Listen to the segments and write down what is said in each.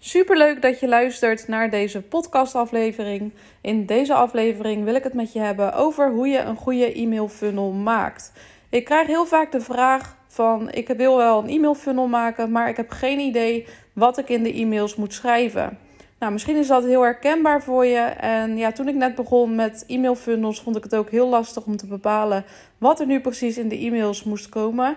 Superleuk dat je luistert naar deze podcastaflevering. In deze aflevering wil ik het met je hebben over hoe je een goede e-mail funnel maakt. Ik krijg heel vaak de vraag van ik wil wel een e-mail funnel maken, maar ik heb geen idee wat ik in de e-mails moet schrijven. Nou, misschien is dat heel herkenbaar voor je. En ja, toen ik net begon met e-mail funnels, vond ik het ook heel lastig om te bepalen wat er nu precies in de e-mails moest komen.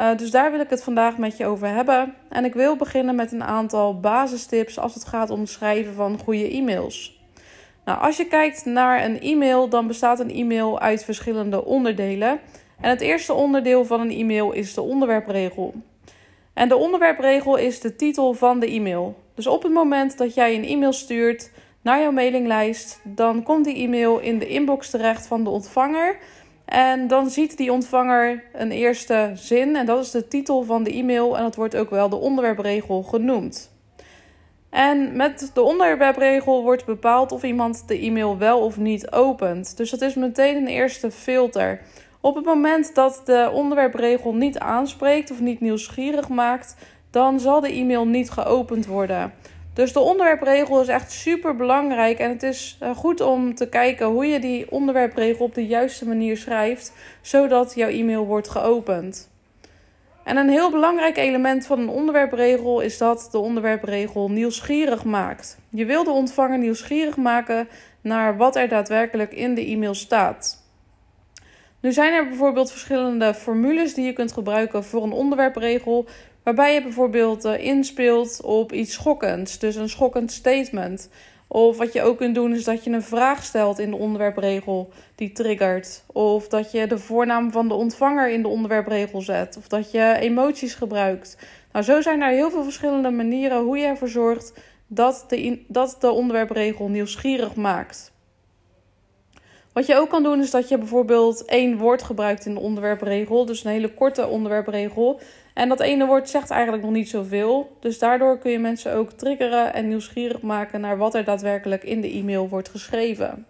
Uh, dus daar wil ik het vandaag met je over hebben. En ik wil beginnen met een aantal basistips als het gaat om het schrijven van goede e-mails. Nou, als je kijkt naar een e-mail, dan bestaat een e-mail uit verschillende onderdelen. En het eerste onderdeel van een e-mail is de onderwerpregel. En de onderwerpregel is de titel van de e-mail. Dus op het moment dat jij een e-mail stuurt naar jouw mailinglijst, dan komt die e-mail in de inbox terecht van de ontvanger. En dan ziet die ontvanger een eerste zin en dat is de titel van de e-mail en dat wordt ook wel de onderwerpregel genoemd. En met de onderwerpregel wordt bepaald of iemand de e-mail wel of niet opent. Dus dat is meteen een eerste filter. Op het moment dat de onderwerpregel niet aanspreekt of niet nieuwsgierig maakt, dan zal de e-mail niet geopend worden. Dus de onderwerpregel is echt super belangrijk en het is eh, goed om te kijken hoe je die onderwerpregel op de juiste manier schrijft, zodat jouw e-mail wordt geopend. En een heel belangrijk element van een onderwerpregel is dat de onderwerpregel nieuwsgierig maakt. Je wil de ontvanger nieuwsgierig maken naar wat er daadwerkelijk in de e-mail staat. Nu zijn er bijvoorbeeld verschillende formules die je kunt gebruiken voor een onderwerpregel, waarbij je bijvoorbeeld uh, inspeelt op iets schokkends, dus een schokkend statement. Of wat je ook kunt doen is dat je een vraag stelt in de onderwerpregel die triggert. Of dat je de voornaam van de ontvanger in de onderwerpregel zet. Of dat je emoties gebruikt. Nou, zo zijn er heel veel verschillende manieren hoe je ervoor zorgt dat de, dat de onderwerpregel nieuwsgierig maakt. Wat je ook kan doen is dat je bijvoorbeeld één woord gebruikt in de onderwerpregel. Dus een hele korte onderwerpregel. En dat ene woord zegt eigenlijk nog niet zoveel. Dus daardoor kun je mensen ook triggeren en nieuwsgierig maken naar wat er daadwerkelijk in de e-mail wordt geschreven.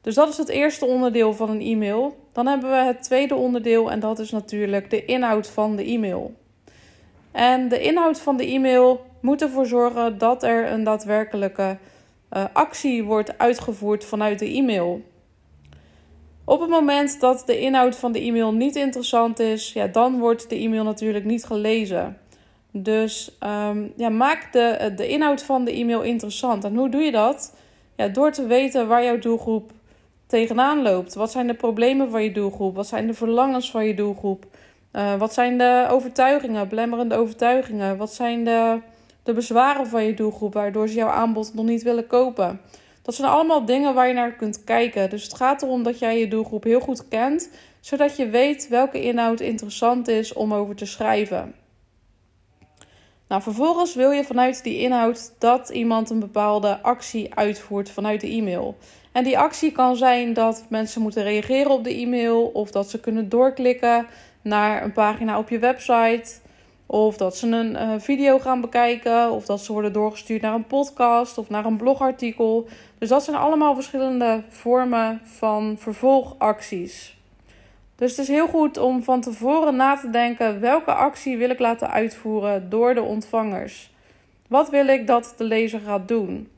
Dus dat is het eerste onderdeel van een e-mail. Dan hebben we het tweede onderdeel en dat is natuurlijk de inhoud van de e-mail. En de inhoud van de e-mail moet ervoor zorgen dat er een daadwerkelijke uh, actie wordt uitgevoerd vanuit de e-mail. Op het moment dat de inhoud van de e-mail niet interessant is, ja, dan wordt de e-mail natuurlijk niet gelezen. Dus um, ja, maak de, de inhoud van de e-mail interessant. En hoe doe je dat? Ja, door te weten waar jouw doelgroep tegenaan loopt. Wat zijn de problemen van je doelgroep? Wat zijn de verlangens van je doelgroep? Uh, wat zijn de overtuigingen, belemmerende overtuigingen? Wat zijn de de bezwaren van je doelgroep, waardoor ze jouw aanbod nog niet willen kopen. Dat zijn allemaal dingen waar je naar kunt kijken. Dus het gaat erom dat jij je doelgroep heel goed kent, zodat je weet welke inhoud interessant is om over te schrijven. Nou, vervolgens wil je vanuit die inhoud dat iemand een bepaalde actie uitvoert vanuit de e-mail. En die actie kan zijn dat mensen moeten reageren op de e-mail of dat ze kunnen doorklikken naar een pagina op je website. Of dat ze een uh, video gaan bekijken. Of dat ze worden doorgestuurd naar een podcast of naar een blogartikel. Dus dat zijn allemaal verschillende vormen van vervolgacties. Dus het is heel goed om van tevoren na te denken: welke actie wil ik laten uitvoeren door de ontvangers? Wat wil ik dat de lezer gaat doen?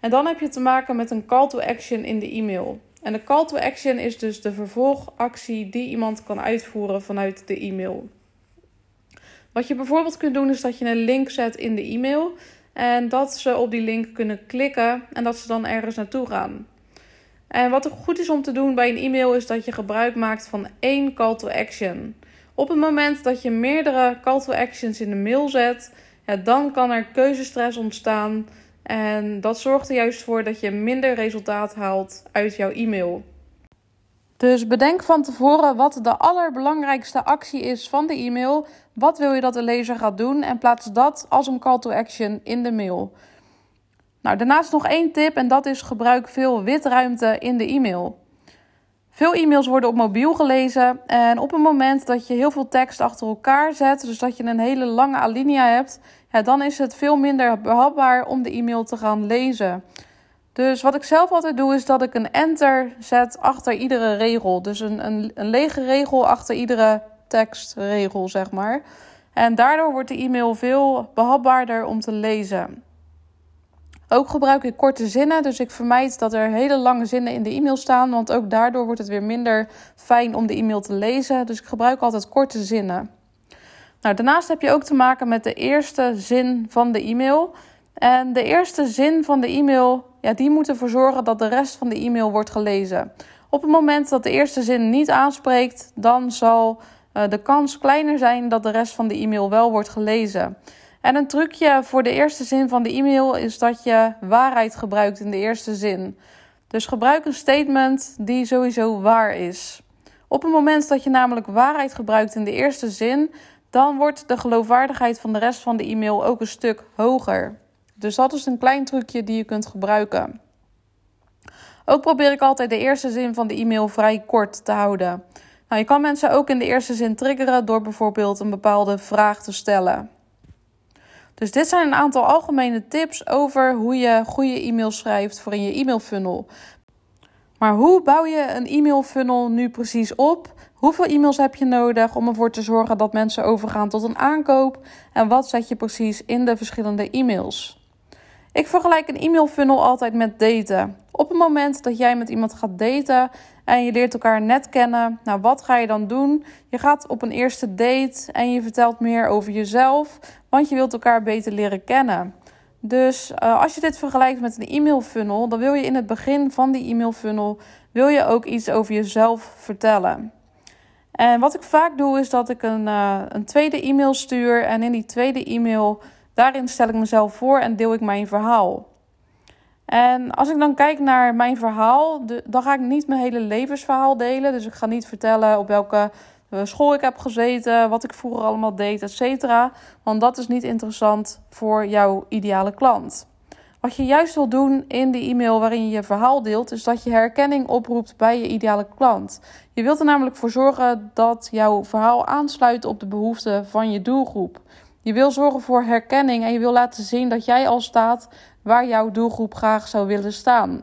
En dan heb je te maken met een call to action in de e-mail. En de call to action is dus de vervolgactie die iemand kan uitvoeren vanuit de e-mail. Wat je bijvoorbeeld kunt doen is dat je een link zet in de e-mail en dat ze op die link kunnen klikken en dat ze dan ergens naartoe gaan. En wat er goed is om te doen bij een e-mail is dat je gebruik maakt van één call to action. Op het moment dat je meerdere call to actions in de mail zet, ja, dan kan er keuzestress ontstaan. En dat zorgt er juist voor dat je minder resultaat haalt uit jouw e-mail. Dus bedenk van tevoren wat de allerbelangrijkste actie is van de e-mail. Wat wil je dat de lezer gaat doen? En plaats dat als een call to action in de mail. Nou, daarnaast nog één tip en dat is gebruik veel witruimte in de e-mail. Veel e-mails worden op mobiel gelezen en op het moment dat je heel veel tekst achter elkaar zet, dus dat je een hele lange alinea hebt, ja, dan is het veel minder behapbaar om de e-mail te gaan lezen. Dus wat ik zelf altijd doe, is dat ik een enter zet achter iedere regel. Dus een, een, een lege regel achter iedere tekstregel, zeg maar. En daardoor wordt de e-mail veel behapbaarder om te lezen. Ook gebruik ik korte zinnen, dus ik vermijd dat er hele lange zinnen in de e-mail staan, want ook daardoor wordt het weer minder fijn om de e-mail te lezen. Dus ik gebruik altijd korte zinnen. Nou, daarnaast heb je ook te maken met de eerste zin van de e-mail. En de eerste zin van de e-mail, ja, die moet ervoor zorgen dat de rest van de e-mail wordt gelezen. Op het moment dat de eerste zin niet aanspreekt, dan zal uh, de kans kleiner zijn dat de rest van de e-mail wel wordt gelezen. En een trucje voor de eerste zin van de e-mail is dat je waarheid gebruikt in de eerste zin. Dus gebruik een statement die sowieso waar is. Op het moment dat je namelijk waarheid gebruikt in de eerste zin, dan wordt de geloofwaardigheid van de rest van de e-mail ook een stuk hoger. Dus dat is een klein trucje die je kunt gebruiken. Ook probeer ik altijd de eerste zin van de e-mail vrij kort te houden. Nou, je kan mensen ook in de eerste zin triggeren door bijvoorbeeld een bepaalde vraag te stellen. Dus dit zijn een aantal algemene tips over hoe je goede e-mails schrijft voor in je e-mail funnel. Maar hoe bouw je een e-mail funnel nu precies op? Hoeveel e-mails heb je nodig om ervoor te zorgen dat mensen overgaan tot een aankoop? En wat zet je precies in de verschillende e-mails? Ik vergelijk een e-mail funnel altijd met daten. Op het moment dat jij met iemand gaat daten en je leert elkaar net kennen, nou wat ga je dan doen? Je gaat op een eerste date en je vertelt meer over jezelf, want je wilt elkaar beter leren kennen. Dus uh, als je dit vergelijkt met een e-mail funnel, dan wil je in het begin van die e-mail funnel wil je ook iets over jezelf vertellen. En wat ik vaak doe is dat ik een, uh, een tweede e-mail stuur en in die tweede e-mail daarin stel ik mezelf voor en deel ik mijn verhaal. En als ik dan kijk naar mijn verhaal, dan ga ik niet mijn hele levensverhaal delen. Dus ik ga niet vertellen op welke eh, school ik heb gezeten, wat ik vroeger allemaal deed, et cetera. Want dat is niet interessant voor jouw ideale klant. Wat je juist wil doen in de e-mail waarin je je verhaal deelt, is dat je herkenning oproept bij je ideale klant. Je wilt er namelijk voor zorgen dat jouw verhaal aansluit op de behoeften van je doelgroep. Je wil zorgen voor herkenning en je wil laten zien dat jij al staat waar jouw doelgroep graag zou willen staan.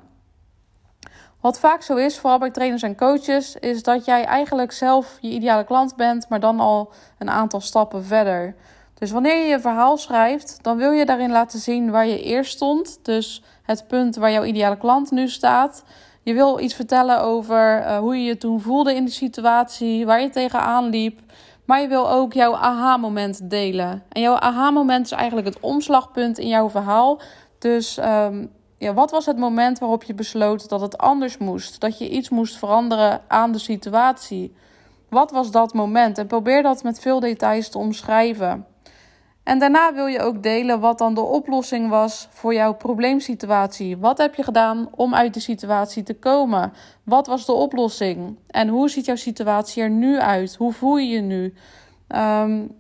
Wat vaak zo is, vooral bij trainers en coaches, is dat jij eigenlijk zelf je ideale klant bent, maar dan al een aantal stappen verder. Dus wanneer je je verhaal schrijft, dan wil je daarin laten zien waar je eerst stond. Dus het punt waar jouw ideale klant nu staat. Je wil iets vertellen over uh, hoe je je toen voelde in de situatie, waar je tegenaan liep. Maar je wil ook jouw aha-moment delen. En jouw aha-moment is eigenlijk het omslagpunt in jouw verhaal. Dus um, ja, wat was het moment waarop je besloot dat het anders moest? Dat je iets moest veranderen aan de situatie? Wat was dat moment? En probeer dat met veel details te omschrijven. En daarna wil je ook delen wat dan de oplossing was voor jouw probleemsituatie. Wat heb je gedaan om uit de situatie te komen? Wat was de oplossing? En hoe ziet jouw situatie er nu uit? Hoe voel je je nu? Um,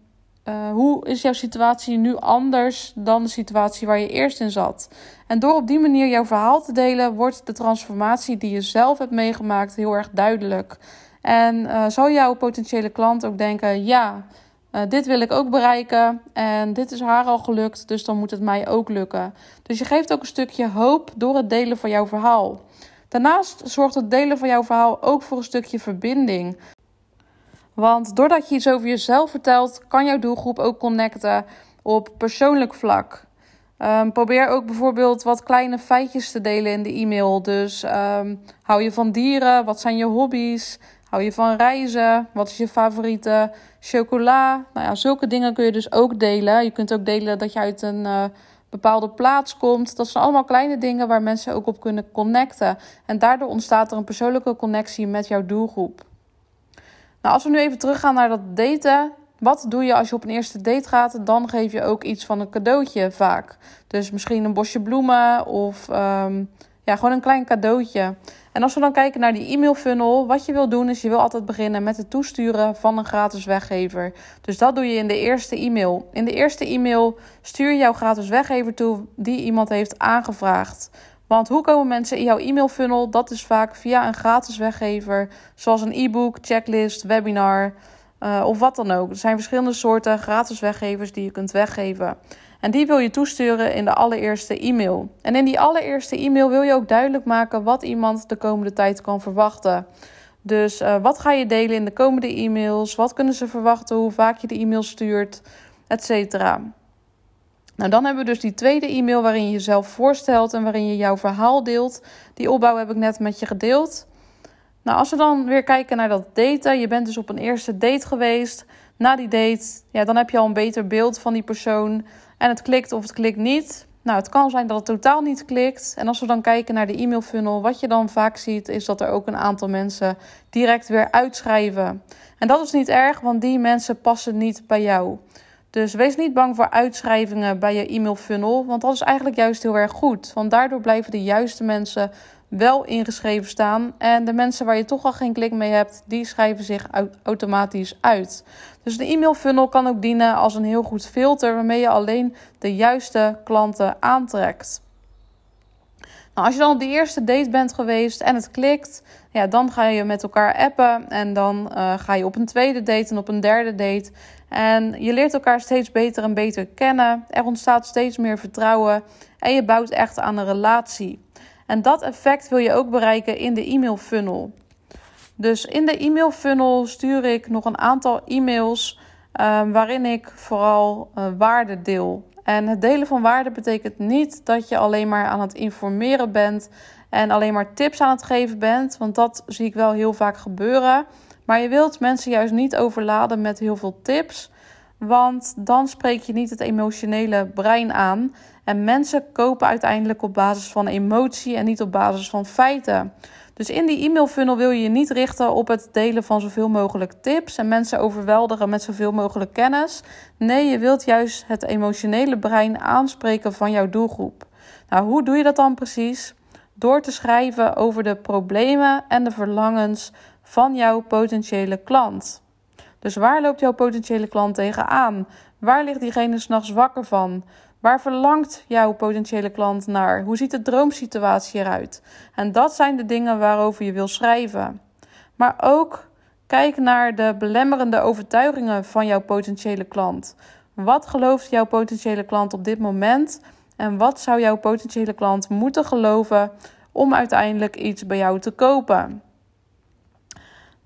uh, hoe is jouw situatie nu anders dan de situatie waar je eerst in zat? En door op die manier jouw verhaal te delen, wordt de transformatie die je zelf hebt meegemaakt heel erg duidelijk. En uh, zal jouw potentiële klant ook denken: ja, uh, dit wil ik ook bereiken en dit is haar al gelukt, dus dan moet het mij ook lukken. Dus je geeft ook een stukje hoop door het delen van jouw verhaal. Daarnaast zorgt het delen van jouw verhaal ook voor een stukje verbinding. Want doordat je iets over jezelf vertelt, kan jouw doelgroep ook connecten op persoonlijk vlak. Um, probeer ook bijvoorbeeld wat kleine feitjes te delen in de e-mail. Dus um, hou je van dieren? Wat zijn je hobby's? Hou je van reizen? Wat is je favoriete chocola? Nou ja, zulke dingen kun je dus ook delen. Je kunt ook delen dat je uit een uh, bepaalde plaats komt. Dat zijn allemaal kleine dingen waar mensen ook op kunnen connecten. En daardoor ontstaat er een persoonlijke connectie met jouw doelgroep. Nou, als we nu even teruggaan naar dat daten. Wat doe je als je op een eerste date gaat? Dan geef je ook iets van een cadeautje vaak. Dus misschien een bosje bloemen of um, ja, gewoon een klein cadeautje. En als we dan kijken naar die e-mail funnel, wat je wil doen is je wil altijd beginnen met het toesturen van een gratis weggever. Dus dat doe je in de eerste e-mail. In de eerste e-mail stuur je jouw gratis weggever toe die iemand heeft aangevraagd. Want hoe komen mensen in jouw e-mail funnel? Dat is vaak via een gratis weggever, zoals een e-book, checklist, webinar uh, of wat dan ook. Er zijn verschillende soorten gratis weggevers die je kunt weggeven. En die wil je toesturen in de allereerste e-mail. En in die allereerste e-mail wil je ook duidelijk maken wat iemand de komende tijd kan verwachten. Dus uh, wat ga je delen in de komende e-mails? Wat kunnen ze verwachten? Hoe vaak je de e-mail stuurt? Etcetera. Nou, dan hebben we dus die tweede e-mail waarin je jezelf voorstelt en waarin je jouw verhaal deelt. Die opbouw heb ik net met je gedeeld. Nou, als we dan weer kijken naar dat daten. Je bent dus op een eerste date geweest. Na die date, ja, dan heb je al een beter beeld van die persoon. En het klikt of het klikt niet. Nou, het kan zijn dat het totaal niet klikt. En als we dan kijken naar de e-mail funnel, wat je dan vaak ziet, is dat er ook een aantal mensen direct weer uitschrijven. En dat is niet erg, want die mensen passen niet bij jou. Dus wees niet bang voor uitschrijvingen bij je e-mail funnel, want dat is eigenlijk juist heel erg goed. Want daardoor blijven de juiste mensen wel ingeschreven staan. En de mensen waar je toch al geen klik mee hebt, die schrijven zich automatisch uit. Dus de e-mail funnel kan ook dienen als een heel goed filter waarmee je alleen de juiste klanten aantrekt. Nou, als je dan op die eerste date bent geweest en het klikt, ja, dan ga je met elkaar appen en dan uh, ga je op een tweede date en op een derde date. En je leert elkaar steeds beter en beter kennen. Er ontstaat steeds meer vertrouwen en je bouwt echt aan een relatie. En dat effect wil je ook bereiken in de e-mail funnel. Dus in de e-mail funnel stuur ik nog een aantal e-mails uh, waarin ik vooral uh, waarde deel. En het delen van waarde betekent niet dat je alleen maar aan het informeren bent en alleen maar tips aan het geven bent, want dat zie ik wel heel vaak gebeuren. Maar je wilt mensen juist niet overladen met heel veel tips, want dan spreek je niet het emotionele brein aan. En mensen kopen uiteindelijk op basis van emotie en niet op basis van feiten. Dus in die e-mail funnel wil je je niet richten op het delen van zoveel mogelijk tips en mensen overweldigen met zoveel mogelijk kennis. Nee, je wilt juist het emotionele brein aanspreken van jouw doelgroep. Nou, hoe doe je dat dan precies? Door te schrijven over de problemen en de verlangens van jouw potentiële klant. Dus waar loopt jouw potentiële klant tegenaan? Waar ligt diegene s'nachts wakker van? Waar verlangt jouw potentiële klant naar? Hoe ziet de droomsituatie eruit? En dat zijn de dingen waarover je wil schrijven. Maar ook kijk naar de belemmerende overtuigingen van jouw potentiële klant. Wat gelooft jouw potentiële klant op dit moment? En wat zou jouw potentiële klant moeten geloven om uiteindelijk iets bij jou te kopen?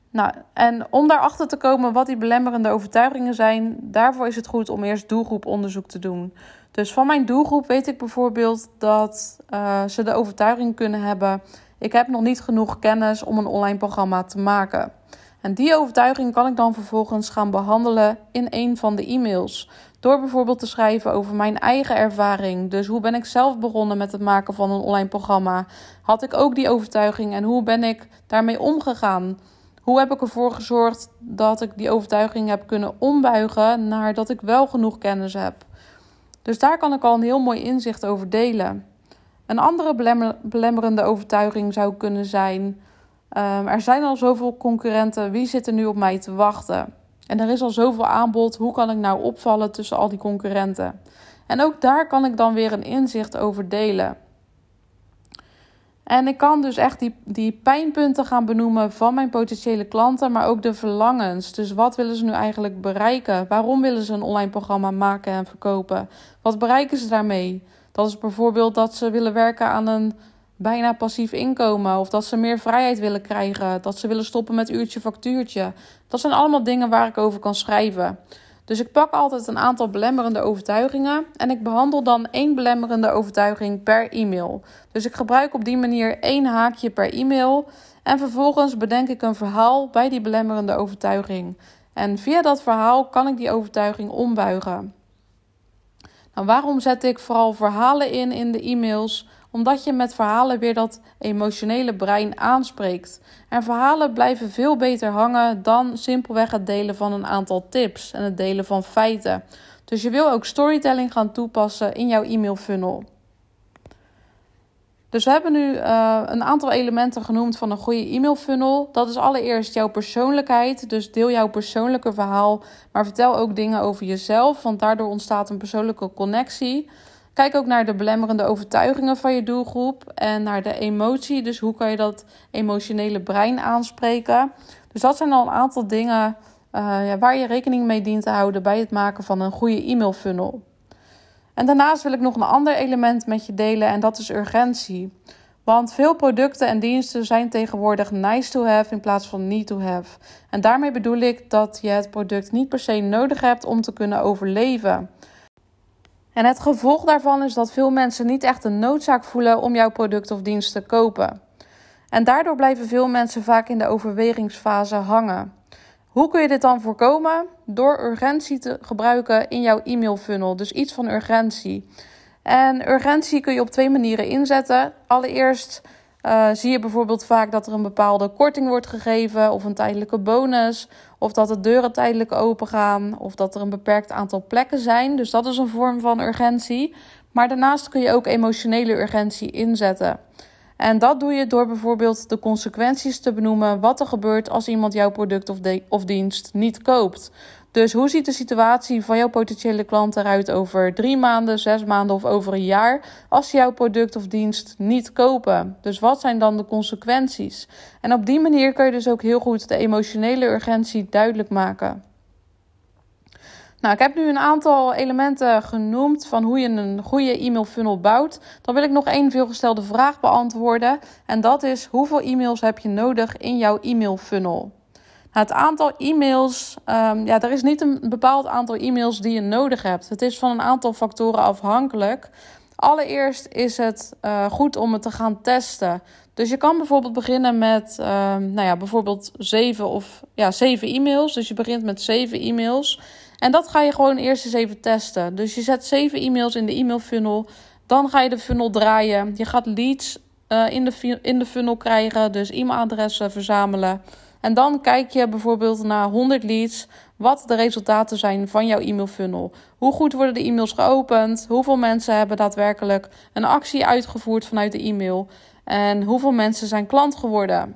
Nou, en om daarachter te komen wat die belemmerende overtuigingen zijn, daarvoor is het goed om eerst doelgroeponderzoek te doen. Dus van mijn doelgroep weet ik bijvoorbeeld dat uh, ze de overtuiging kunnen hebben: ik heb nog niet genoeg kennis om een online programma te maken. En die overtuiging kan ik dan vervolgens gaan behandelen in een van de e-mails. Door bijvoorbeeld te schrijven over mijn eigen ervaring. Dus hoe ben ik zelf begonnen met het maken van een online programma? Had ik ook die overtuiging en hoe ben ik daarmee omgegaan? Hoe heb ik ervoor gezorgd dat ik die overtuiging heb kunnen ombuigen naar dat ik wel genoeg kennis heb? Dus daar kan ik al een heel mooi inzicht over delen. Een andere belemmerende overtuiging zou kunnen zijn: um, er zijn al zoveel concurrenten, wie zit er nu op mij te wachten? En er is al zoveel aanbod, hoe kan ik nou opvallen tussen al die concurrenten? En ook daar kan ik dan weer een inzicht over delen. En ik kan dus echt die, die pijnpunten gaan benoemen van mijn potentiële klanten, maar ook de verlangens. Dus wat willen ze nu eigenlijk bereiken? Waarom willen ze een online programma maken en verkopen? Wat bereiken ze daarmee? Dat is bijvoorbeeld dat ze willen werken aan een bijna passief inkomen, of dat ze meer vrijheid willen krijgen, dat ze willen stoppen met uurtje factuurtje. Dat zijn allemaal dingen waar ik over kan schrijven. Dus ik pak altijd een aantal belemmerende overtuigingen en ik behandel dan één belemmerende overtuiging per e-mail. Dus ik gebruik op die manier één haakje per e-mail en vervolgens bedenk ik een verhaal bij die belemmerende overtuiging. En via dat verhaal kan ik die overtuiging ombuigen. Nou, waarom zet ik vooral verhalen in in de e-mails? Omdat je met verhalen weer dat emotionele brein aanspreekt. En verhalen blijven veel beter hangen dan simpelweg het delen van een aantal tips en het delen van feiten. Dus je wil ook storytelling gaan toepassen in jouw e-mail funnel. Dus we hebben nu uh, een aantal elementen genoemd van een goede e-mail funnel. Dat is allereerst jouw persoonlijkheid. Dus deel jouw persoonlijke verhaal, maar vertel ook dingen over jezelf, want daardoor ontstaat een persoonlijke connectie. Kijk ook naar de belemmerende overtuigingen van je doelgroep en naar de emotie. Dus hoe kan je dat emotionele brein aanspreken? Dus dat zijn al een aantal dingen uh, ja, waar je rekening mee dient te houden bij het maken van een goede e-mail funnel. En daarnaast wil ik nog een ander element met je delen en dat is urgentie. Want veel producten en diensten zijn tegenwoordig nice to have in plaats van need to have. En daarmee bedoel ik dat je het product niet per se nodig hebt om te kunnen overleven. En het gevolg daarvan is dat veel mensen niet echt een noodzaak voelen om jouw product of dienst te kopen. En daardoor blijven veel mensen vaak in de overwegingsfase hangen. Hoe kun je dit dan voorkomen? Door urgentie te gebruiken in jouw e-mail funnel. Dus iets van urgentie. En urgentie kun je op twee manieren inzetten. Allereerst uh, zie je bijvoorbeeld vaak dat er een bepaalde korting wordt gegeven of een tijdelijke bonus. Of dat de deuren tijdelijk open gaan. Of dat er een beperkt aantal plekken zijn. Dus dat is een vorm van urgentie. Maar daarnaast kun je ook emotionele urgentie inzetten. En dat doe je door bijvoorbeeld de consequenties te benoemen wat er gebeurt als iemand jouw product of, of dienst niet koopt. Dus hoe ziet de situatie van jouw potentiële klant eruit over drie maanden, zes maanden of over een jaar als ze jouw product of dienst niet kopen? Dus wat zijn dan de consequenties? En op die manier kun je dus ook heel goed de emotionele urgentie duidelijk maken. Nou, ik heb nu een aantal elementen genoemd van hoe je een goede e-mail funnel bouwt. Dan wil ik nog één veelgestelde vraag beantwoorden. En dat is: hoeveel e-mails heb je nodig in jouw e-mail funnel? Het aantal e-mails, um, ja, er is niet een bepaald aantal e-mails die je nodig hebt. Het is van een aantal factoren afhankelijk. Allereerst is het uh, goed om het te gaan testen. Dus je kan bijvoorbeeld beginnen met, uh, nou ja, bijvoorbeeld zeven of ja, zeven e-mails. Dus je begint met zeven e-mails. En dat ga je gewoon eerst eens even testen. Dus je zet zeven e-mails in de e-mail funnel. Dan ga je de funnel draaien. Je gaat leads uh, in, de, in de funnel krijgen. Dus e-mailadressen verzamelen. En dan kijk je bijvoorbeeld naar 100 leads. Wat de resultaten zijn van jouw e-mail funnel. Hoe goed worden de e-mails geopend? Hoeveel mensen hebben daadwerkelijk een actie uitgevoerd vanuit de e-mail? En hoeveel mensen zijn klant geworden?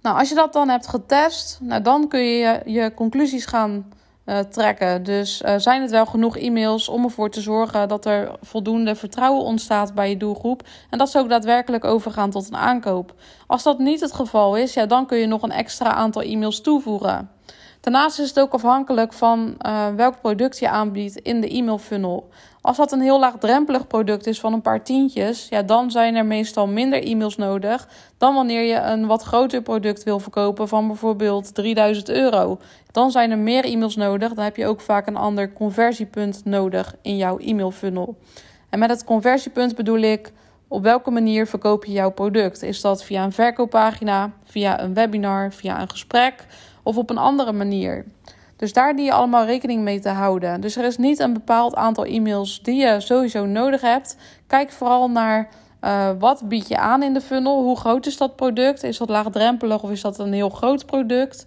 Nou, als je dat dan hebt getest, nou, dan kun je je conclusies gaan uh, trekken. Dus uh, zijn het wel genoeg e-mails om ervoor te zorgen dat er voldoende vertrouwen ontstaat bij je doelgroep en dat ze ook daadwerkelijk overgaan tot een aankoop? Als dat niet het geval is, ja, dan kun je nog een extra aantal e-mails toevoegen. Daarnaast is het ook afhankelijk van uh, welk product je aanbiedt in de e-mail funnel. Als dat een heel laagdrempelig product is van een paar tientjes, ja, dan zijn er meestal minder e-mails nodig dan wanneer je een wat groter product wil verkopen van bijvoorbeeld 3000 euro. Dan zijn er meer e-mails nodig. Dan heb je ook vaak een ander conversiepunt nodig in jouw e-mail funnel. En met het conversiepunt bedoel ik op welke manier verkoop je jouw product? Is dat via een verkooppagina, via een webinar, via een gesprek of op een andere manier? Dus daar die je allemaal rekening mee te houden. Dus er is niet een bepaald aantal e-mails die je sowieso nodig hebt. Kijk vooral naar uh, wat bied je aan in de funnel. Hoe groot is dat product? Is dat laagdrempelig of is dat een heel groot product?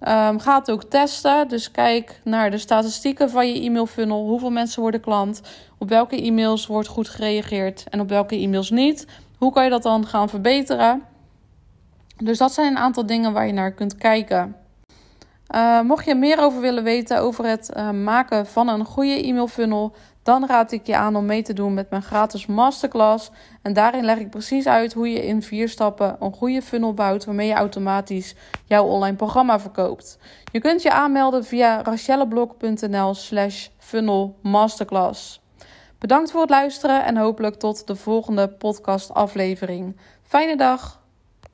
Um, ga het ook testen. Dus kijk naar de statistieken van je e-mail funnel. Hoeveel mensen worden klant? Op welke e-mails wordt goed gereageerd en op welke e-mails niet? Hoe kan je dat dan gaan verbeteren? Dus dat zijn een aantal dingen waar je naar kunt kijken. Uh, mocht je meer over willen weten over het uh, maken van een goede e-mail funnel, dan raad ik je aan om mee te doen met mijn gratis masterclass. En daarin leg ik precies uit hoe je in vier stappen een goede funnel bouwt waarmee je automatisch jouw online programma verkoopt. Je kunt je aanmelden via rachelleblok.nl slash funnel masterclass. Bedankt voor het luisteren en hopelijk tot de volgende podcast aflevering. Fijne dag!